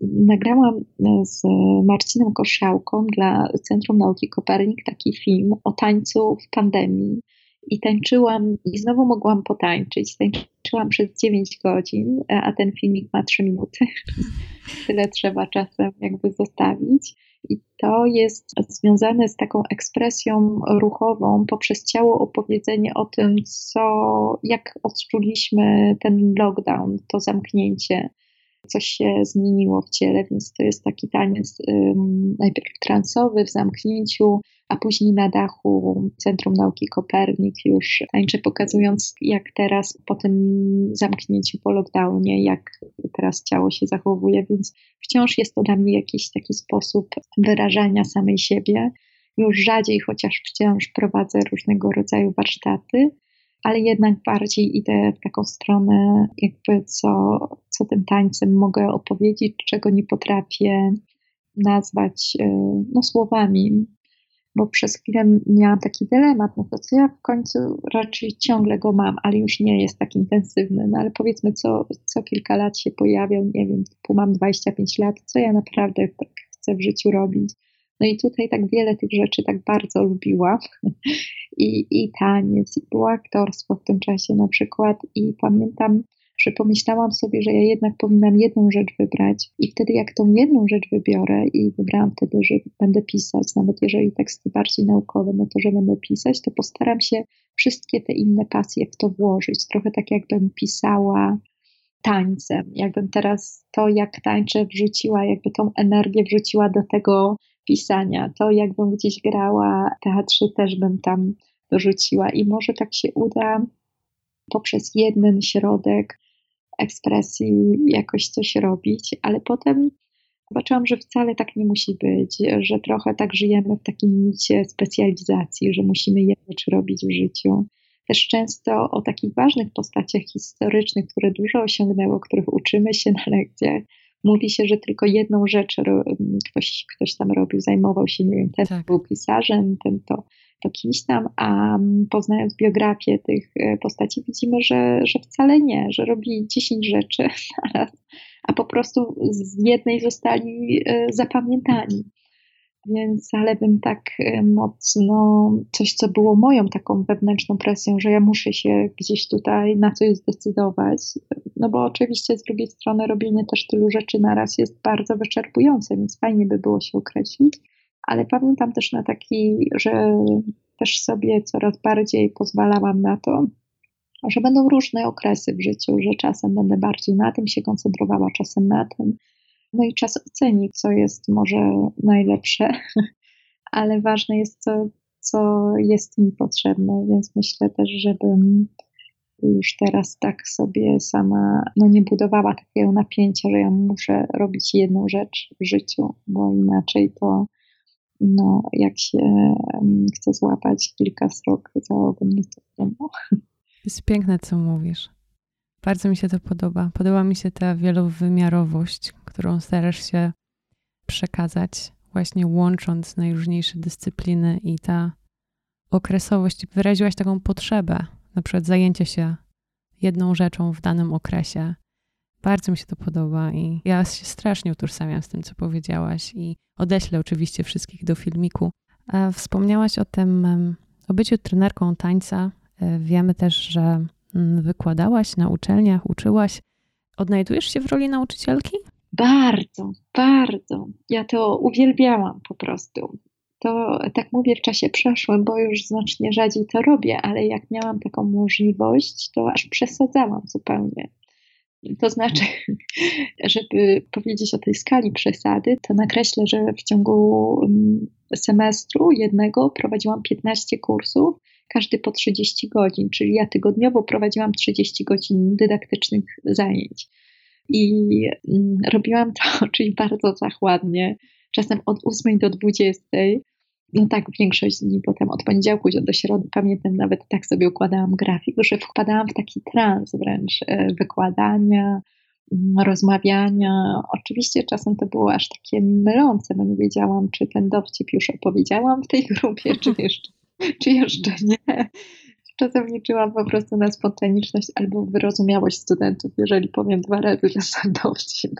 nagrałam e, z Marcinem Koszałką dla Centrum Nauki Kopernik taki film o tańcu w pandemii. I tańczyłam, i znowu mogłam potańczyć. Tańczyłam przez 9 godzin, a ten filmik ma 3 minuty. Tyle trzeba czasem jakby zostawić. I to jest związane z taką ekspresją ruchową poprzez ciało opowiedzenie o tym, co, jak odczuliśmy ten lockdown, to zamknięcie coś się zmieniło w ciele, więc to jest taki taniec najpierw transowy w zamknięciu, a później na dachu Centrum Nauki Kopernik już tańczę, pokazując jak teraz po tym zamknięciu, po lockdownie, jak teraz ciało się zachowuje, więc wciąż jest to dla mnie jakiś taki sposób wyrażania samej siebie. Już rzadziej, chociaż wciąż prowadzę różnego rodzaju warsztaty, ale jednak bardziej idę w taką stronę, jakby co, co tym tańcem mogę opowiedzieć, czego nie potrafię nazwać e, no, słowami. Bo przez chwilę miałam taki dylemat, no to co ja w końcu raczej ciągle go mam, ale już nie jest tak intensywny. No ale powiedzmy, co, co kilka lat się pojawiał, nie wiem, typu mam 25 lat, co ja naprawdę tak chcę w życiu robić. No i tutaj tak wiele tych rzeczy tak bardzo lubiłam. I, i taniec, i było aktorstwo w tym czasie na przykład. I pamiętam, że pomyślałam sobie, że ja jednak powinnam jedną rzecz wybrać. I wtedy, jak tą jedną rzecz wybiorę, i wybrałam wtedy, że będę pisać, nawet jeżeli teksty bardziej naukowe, no to że będę pisać, to postaram się wszystkie te inne pasje w to włożyć. Trochę tak, jakbym pisała tańcem, jakbym teraz to, jak tańczę, wrzuciła, jakby tą energię wrzuciła do tego pisania. To jakbym gdzieś grała teatrze, też bym tam dorzuciła i może tak się uda poprzez jeden środek ekspresji jakoś coś robić, ale potem zobaczyłam, że wcale tak nie musi być, że trochę tak żyjemy w takim micie specjalizacji, że musimy jedną rzecz robić w życiu. Też często o takich ważnych postaciach historycznych, które dużo osiągnęło, których uczymy się na lekcjach, mówi się, że tylko jedną rzecz ktoś, ktoś tam robił, zajmował się, nie wiem, ten tak. był pisarzem, ten to, to kimś tam, a poznając biografię tych e, postaci widzimy, że, że wcale nie, że robi 10 rzeczy naraz, a po prostu z jednej zostali e, zapamiętani. Więc ale bym tak e, mocno, coś co było moją taką wewnętrzną presją, że ja muszę się gdzieś tutaj na coś zdecydować, no bo oczywiście z drugiej strony robienie też tylu rzeczy naraz jest bardzo wyczerpujące, więc fajnie by było się określić, ale pamiętam też na taki, że też sobie coraz bardziej pozwalałam na to, że będą różne okresy w życiu, że czasem będę bardziej na tym się koncentrowała, czasem na tym. No i czas ocenić, co jest może najlepsze, ale ważne jest, co, co jest mi potrzebne, więc myślę też, żebym już teraz tak sobie sama no nie budowała takiego napięcia, że ja muszę robić jedną rzecz w życiu, bo inaczej to no, jak się um, chce złapać kilka srok za ogon, to wiadomo. Jest piękne, co mówisz. Bardzo mi się to podoba. Podoba mi się ta wielowymiarowość, którą starasz się przekazać, właśnie łącząc najróżniejsze dyscypliny i ta okresowość. Wyraziłaś taką potrzebę, na przykład zajęcie się jedną rzeczą w danym okresie. Bardzo mi się to podoba i ja się strasznie utożsamiam z tym, co powiedziałaś i odeślę oczywiście wszystkich do filmiku. Wspomniałaś o tym, o byciu trenerką tańca. E, wiemy też, że wykładałaś na uczelniach, uczyłaś. Odnajdujesz się w roli nauczycielki? Bardzo, bardzo. Ja to uwielbiałam po prostu to tak mówię w czasie przeszłym, bo już znacznie rzadziej to robię, ale jak miałam taką możliwość, to aż przesadzałam zupełnie. To znaczy, żeby powiedzieć o tej skali przesady, to nakreślę, że w ciągu mm, semestru jednego prowadziłam 15 kursów, każdy po 30 godzin, czyli ja tygodniowo prowadziłam 30 godzin dydaktycznych zajęć. I mm, robiłam to, czyli bardzo zachładnie, czasem od 8 do 20. No tak, większość dni, potem od poniedziałku do środy, pamiętam nawet tak sobie układałam grafik, że wpadałam w taki trans wręcz e, wykładania, mm, rozmawiania. Oczywiście czasem to było aż takie mylące, bo nie wiedziałam, czy ten dowcip już opowiedziałam w tej grupie, czy jeszcze, czy jeszcze nie. Czasem liczyłam po prostu na spontaniczność albo wyrozumiałość studentów, jeżeli powiem dwa razy ten sam dowcip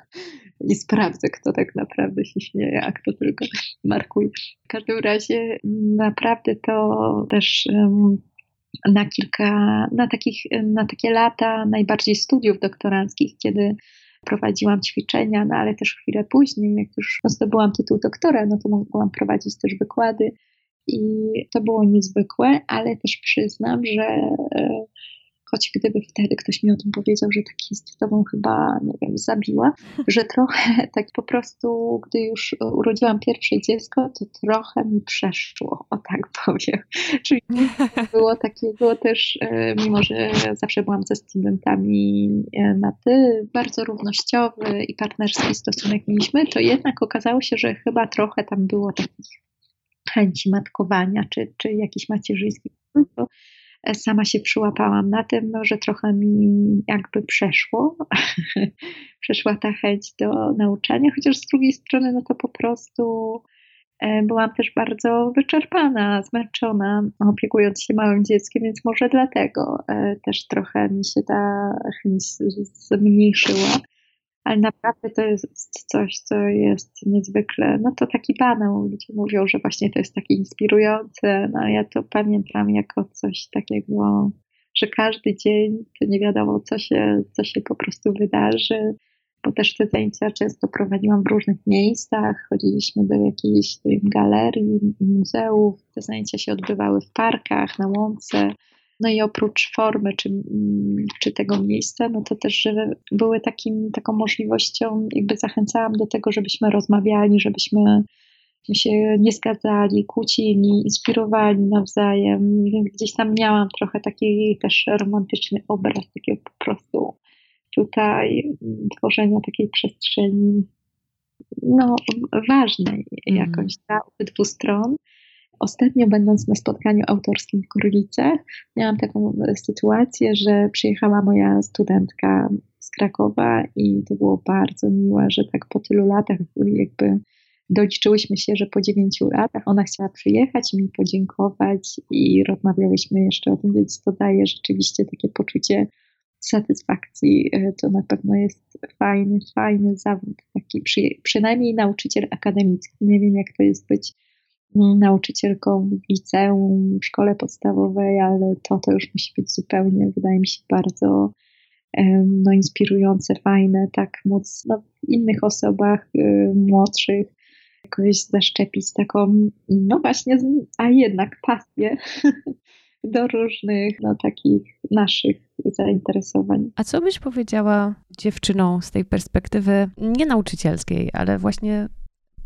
i sprawdzę, kto tak naprawdę się śmieje, a kto tylko markuje. W każdym razie naprawdę to też um, na kilka, na, takich, na takie lata najbardziej studiów doktoranckich, kiedy prowadziłam ćwiczenia, no ale też chwilę później, jak już zdobyłam tytuł doktora, no to mogłam prowadzić też wykłady i to było niezwykłe, ale też przyznam, że e, choć gdyby wtedy ktoś mi o tym powiedział, że tak jest, to bym chyba, nie wiem, zabiła, że trochę tak po prostu, gdy już urodziłam pierwsze dziecko, to trochę mi przeszło, o tak powiem. Czyli było takiego też, e, mimo że zawsze byłam ze studentami e, na ty, bardzo równościowy i partnerski stosunek mieliśmy, to jednak okazało się, że chyba trochę tam było takich chęci matkowania, czy, czy jakichś macierzyńskich. Sama się przyłapałam na tym, no, że trochę mi jakby przeszło, przeszła ta chęć do nauczania, chociaż z drugiej strony, no to po prostu e, byłam też bardzo wyczerpana, zmęczona, opiekując się małym dzieckiem, więc może dlatego e, też trochę mi się ta chęć zmniejszyła ale naprawdę to jest coś, co jest niezwykle, no to taki banał. Ludzie mówią, że właśnie to jest takie inspirujące, no ja to pamiętam jako coś takiego, że każdy dzień to nie wiadomo, co się, co się po prostu wydarzy, bo też te zajęcia często prowadziłam w różnych miejscach, chodziliśmy do jakiejś galerii, muzeów, te zajęcia się odbywały w parkach, na łące, no i oprócz formy czy, mm, czy tego miejsca, no to też były takim, taką możliwością, jakby zachęcałam do tego, żebyśmy rozmawiali, żebyśmy się nie zgadzali, kłócili, inspirowali nawzajem. Więc gdzieś tam miałam trochę taki też romantyczny obraz takiego po prostu tutaj tworzenia takiej przestrzeni no, ważnej mm. jakoś dla obydwu stron. Ostatnio będąc na spotkaniu autorskim w Gorlicach, miałam taką sytuację, że przyjechała moja studentka z Krakowa i to było bardzo miłe, że tak po tylu latach jakby doliczyłyśmy się, że po dziewięciu latach ona chciała przyjechać i mi podziękować i rozmawiałyśmy jeszcze o tym, więc to daje rzeczywiście takie poczucie satysfakcji. E, to na pewno jest fajny, fajny zawód, taki przy, przynajmniej nauczyciel akademicki. Nie wiem, jak to jest być nauczycielką w liceum, w szkole podstawowej, ale to, to już musi być zupełnie, wydaje mi się, bardzo no, inspirujące, fajne, tak móc no, w innych osobach y, młodszych jakoś zaszczepić taką, no właśnie, a jednak pasję do różnych no, takich naszych zainteresowań. A co byś powiedziała dziewczynom z tej perspektywy nie nauczycielskiej, ale właśnie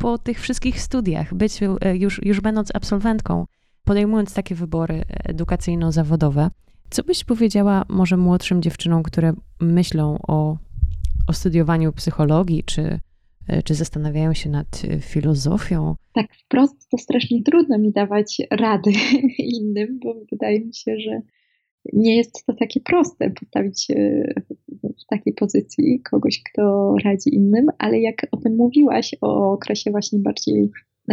po tych wszystkich studiach, być e, już, już będąc absolwentką, podejmując takie wybory edukacyjno-zawodowe, co byś powiedziała może młodszym dziewczynom, które myślą o, o studiowaniu psychologii czy E, czy zastanawiają się nad e, filozofią? Tak, wprost to strasznie trudno mi dawać rady innym, bo wydaje mi się, że nie jest to takie proste postawić w takiej pozycji kogoś, kto radzi innym, ale jak o tym mówiłaś, o okresie właśnie bardziej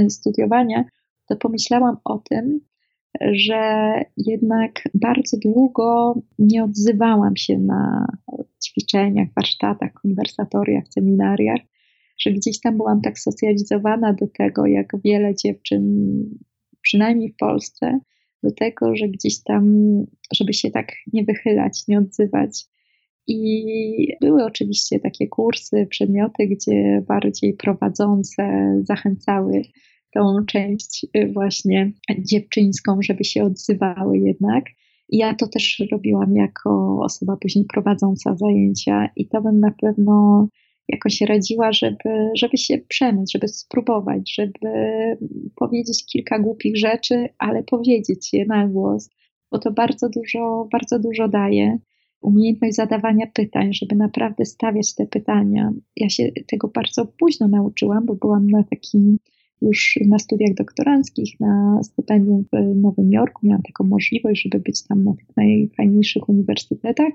studiowania, to pomyślałam o tym, że jednak bardzo długo nie odzywałam się na ćwiczeniach, warsztatach, konwersatoriach, seminariach, że gdzieś tam byłam tak socjalizowana do tego, jak wiele dziewczyn, przynajmniej w Polsce, do tego, że gdzieś tam, żeby się tak nie wychylać, nie odzywać. I były oczywiście takie kursy, przedmioty, gdzie bardziej prowadzące zachęcały tą część y, właśnie dziewczyńską, żeby się odzywały jednak. Ja to też robiłam jako osoba później prowadząca zajęcia i to bym na pewno jakoś radziła, żeby, żeby się przemóc, żeby spróbować, żeby powiedzieć kilka głupich rzeczy, ale powiedzieć je na głos, bo to bardzo dużo, bardzo dużo daje. Umiejętność zadawania pytań, żeby naprawdę stawiać te pytania. Ja się tego bardzo późno nauczyłam, bo byłam na takim już na studiach doktoranckich, na stypendium w Nowym Jorku. Miałam taką możliwość, żeby być tam na tych najfajniejszych uniwersytetach.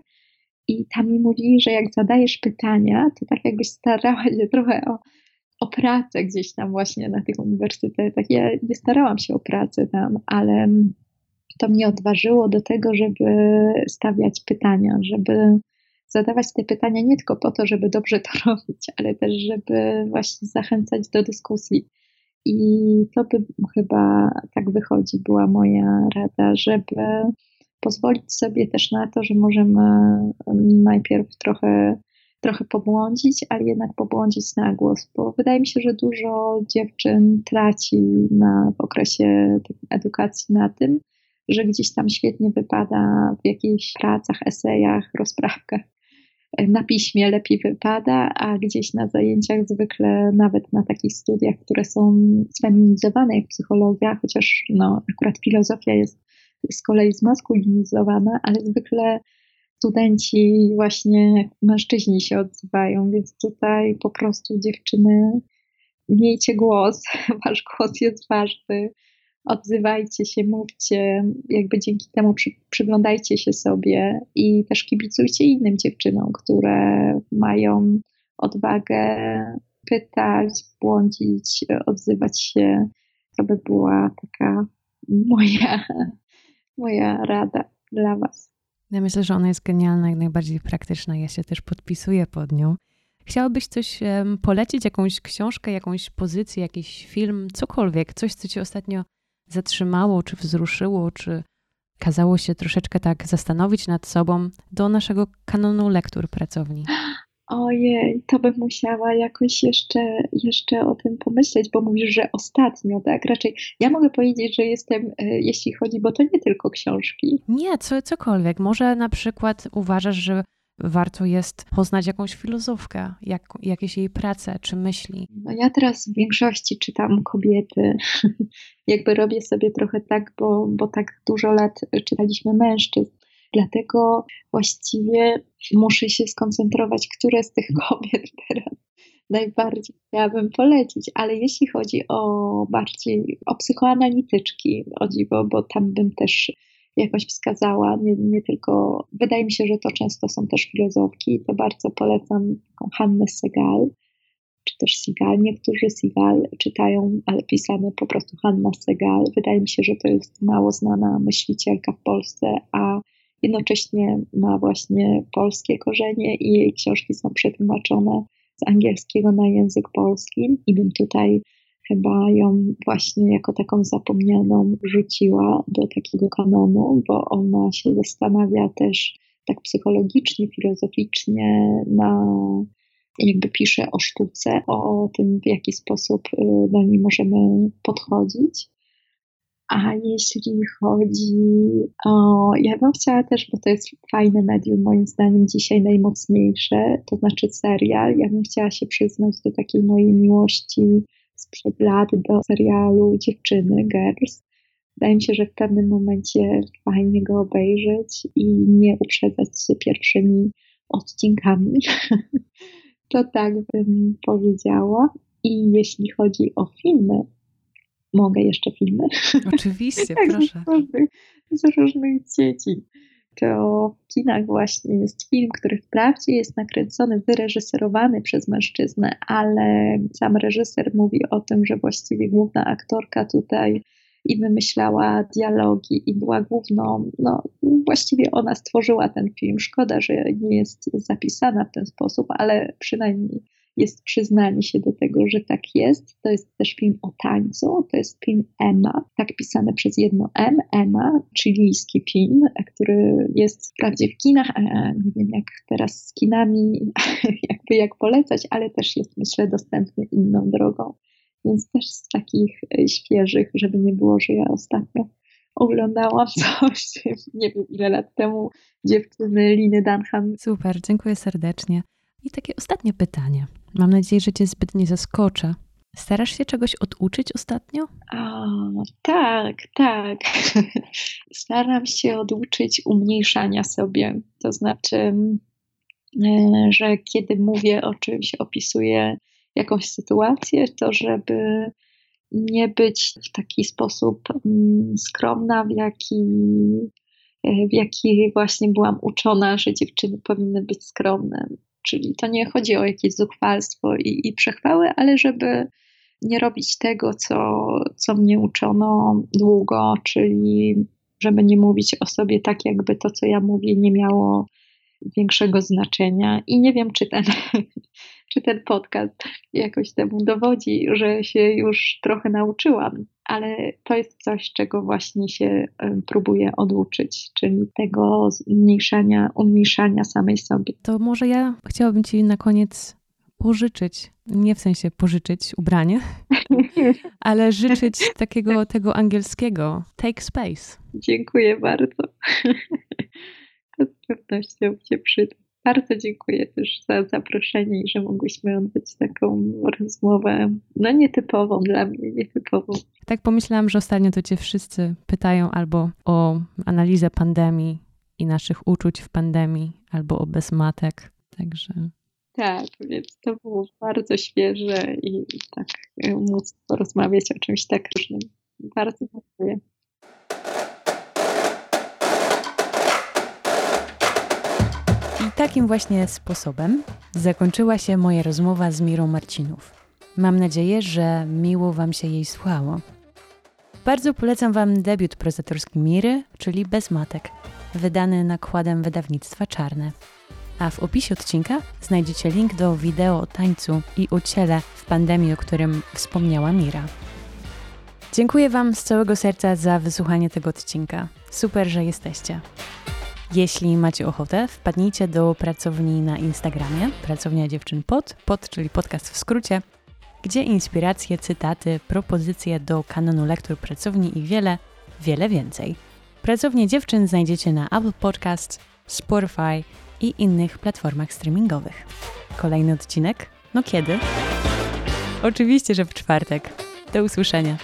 I tam mi mówili, że jak zadajesz pytania, to tak jakbyś starała się trochę o, o pracę gdzieś tam właśnie na tych uniwersytetach. Ja nie starałam się o pracę tam, ale to mnie odważyło do tego, żeby stawiać pytania, żeby zadawać te pytania nie tylko po to, żeby dobrze to robić, ale też, żeby właśnie zachęcać do dyskusji. I to by chyba tak wychodzi, była moja rada, żeby pozwolić sobie też na to, że możemy najpierw trochę, trochę pobłądzić, ale jednak pobłądzić na głos, bo wydaje mi się, że dużo dziewczyn traci na, w okresie edukacji na tym, że gdzieś tam świetnie wypada w jakichś pracach, esejach, rozprawkach. Na piśmie lepiej wypada, a gdzieś na zajęciach zwykle nawet na takich studiach, które są sfeminizowane jak psychologia, chociaż no, akurat filozofia jest z kolei zmaskulinizowana, ale zwykle studenci, właśnie mężczyźni się odzywają, więc tutaj po prostu dziewczyny, miejcie głos, wasz głos jest ważny, odzywajcie się, mówcie, jakby dzięki temu przy, przyglądajcie się sobie i też kibicujcie innym dziewczynom, które mają odwagę pytać, błądzić, odzywać się. To by była taka moja moja rada dla Was. Ja myślę, że ona jest genialna, jak najbardziej praktyczna. Ja się też podpisuję pod nią. Chciałabyś coś polecić, jakąś książkę, jakąś pozycję, jakiś film, cokolwiek, coś, co Cię ostatnio zatrzymało, czy wzruszyło, czy kazało się troszeczkę tak zastanowić nad sobą do naszego kanonu lektur pracowni? Ojej, to bym musiała jakoś jeszcze, jeszcze o tym pomyśleć, bo mówisz, że ostatnio, tak? Raczej ja mogę powiedzieć, że jestem, e, jeśli chodzi, bo to nie tylko książki. Nie, co, cokolwiek. Może na przykład uważasz, że warto jest poznać jakąś filozofkę, jak, jakieś jej prace czy myśli? No ja teraz w większości czytam kobiety. Jakby robię sobie trochę tak, bo, bo tak dużo lat czytaliśmy mężczyzn Dlatego właściwie muszę się skoncentrować, które z tych kobiet teraz najbardziej chciałabym polecić, ale jeśli chodzi o bardziej o psychoanalityczki, o dziwo, bo tam bym też jakoś wskazała, nie, nie tylko, wydaje mi się, że to często są też filozofki, to bardzo polecam Hannę Segal, czy też Segal. Niektórzy Segal czytają, ale pisane po prostu Hanna Segal. Wydaje mi się, że to jest mało znana myślicielka w Polsce, a jednocześnie ma właśnie polskie korzenie i jej książki są przetłumaczone z angielskiego na język polski i bym tutaj chyba ją właśnie jako taką zapomnianą rzuciła do takiego kanonu, bo ona się zastanawia też tak psychologicznie, filozoficznie na jakby pisze o sztuce, o tym, w jaki sposób y, do niej możemy podchodzić. A jeśli chodzi o. Ja bym chciała też, bo to jest fajne medium, moim zdaniem dzisiaj najmocniejsze, to znaczy serial. Ja bym chciała się przyznać do takiej mojej miłości sprzed lat do serialu Dziewczyny, Girls. Wydaje mi się, że w pewnym momencie fajnie go obejrzeć i nie uprzedzać się pierwszymi odcinkami. to tak bym powiedziała. I jeśli chodzi o filmy, mogę jeszcze filmy? Oczywiście, tak, proszę. Z różnych dzieci. To w kinach właśnie jest film, który wprawdzie jest nakręcony, wyreżyserowany przez mężczyznę, ale sam reżyser mówi o tym, że właściwie główna aktorka tutaj i wymyślała dialogi i była główną, no właściwie ona stworzyła ten film. Szkoda, że nie jest zapisana w ten sposób, ale przynajmniej jest przyznanie się do tego, że tak jest. To jest też film o tańcu, to jest film Emma, tak pisane przez jedno M, Emma, chilijski film, który jest wprawdzie w kinach, a nie wiem jak teraz z kinami, jakby jak polecać, ale też jest myślę dostępny inną drogą. Więc też z takich e, świeżych, żeby nie było, że ja ostatnio oglądałam coś, nie wiem ile lat temu, dziewczyny Liny Dunham. Super, dziękuję serdecznie. I takie ostatnie pytanie. Mam nadzieję, że cię zbyt nie zaskoczę. Starasz się czegoś oduczyć ostatnio? O, tak, tak. Staram się oduczyć umniejszania sobie. To znaczy, e, że kiedy mówię o czymś, opisuję jakąś sytuację, to żeby nie być w taki sposób mm, skromna, w jaki, e, w jaki właśnie byłam uczona, że dziewczyny powinny być skromne. Czyli to nie chodzi o jakieś zuchwalstwo i, i przechwały, ale żeby nie robić tego, co, co mnie uczono długo, czyli żeby nie mówić o sobie tak, jakby to, co ja mówię, nie miało większego znaczenia. I nie wiem, czy ten, czy ten podcast jakoś temu dowodzi, że się już trochę nauczyłam, ale to jest coś, czego właśnie się próbuję oduczyć, czyli tego zmniejszania, umniejszania samej sobie. To może ja chciałabym Ci na koniec pożyczyć, nie w sensie pożyczyć ubranie, ale życzyć takiego tego angielskiego take space. Dziękuję bardzo. To z pewnością się przyda. Bardzo dziękuję też za zaproszenie i że mogłyśmy odbyć taką rozmowę, no nietypową dla mnie, nietypową. Tak pomyślałam, że ostatnio to cię wszyscy pytają albo o analizę pandemii i naszych uczuć w pandemii, albo o bezmatek, także... Tak, więc to było bardzo świeże i, tak móc porozmawiać o czymś tak różnym. Bardzo dziękuję. Takim właśnie sposobem zakończyła się moja rozmowa z Mirą Marcinów. Mam nadzieję, że miło Wam się jej słuchało. Bardzo polecam Wam debiut prozatorski Miry, czyli Bez Matek, wydany nakładem wydawnictwa Czarne. A w opisie odcinka znajdziecie link do wideo o tańcu i o ciele w pandemii, o którym wspomniała Mira. Dziękuję Wam z całego serca za wysłuchanie tego odcinka. Super, że jesteście. Jeśli macie ochotę, wpadnijcie do pracowni na Instagramie, pracownia dziewczyn pod, pod, czyli podcast w skrócie, gdzie inspiracje, cytaty, propozycje do kanonu lektur pracowni i wiele, wiele więcej. Pracownię dziewczyn znajdziecie na Apple Podcast, Spotify i innych platformach streamingowych. Kolejny odcinek? No kiedy? Oczywiście, że w czwartek. Do usłyszenia.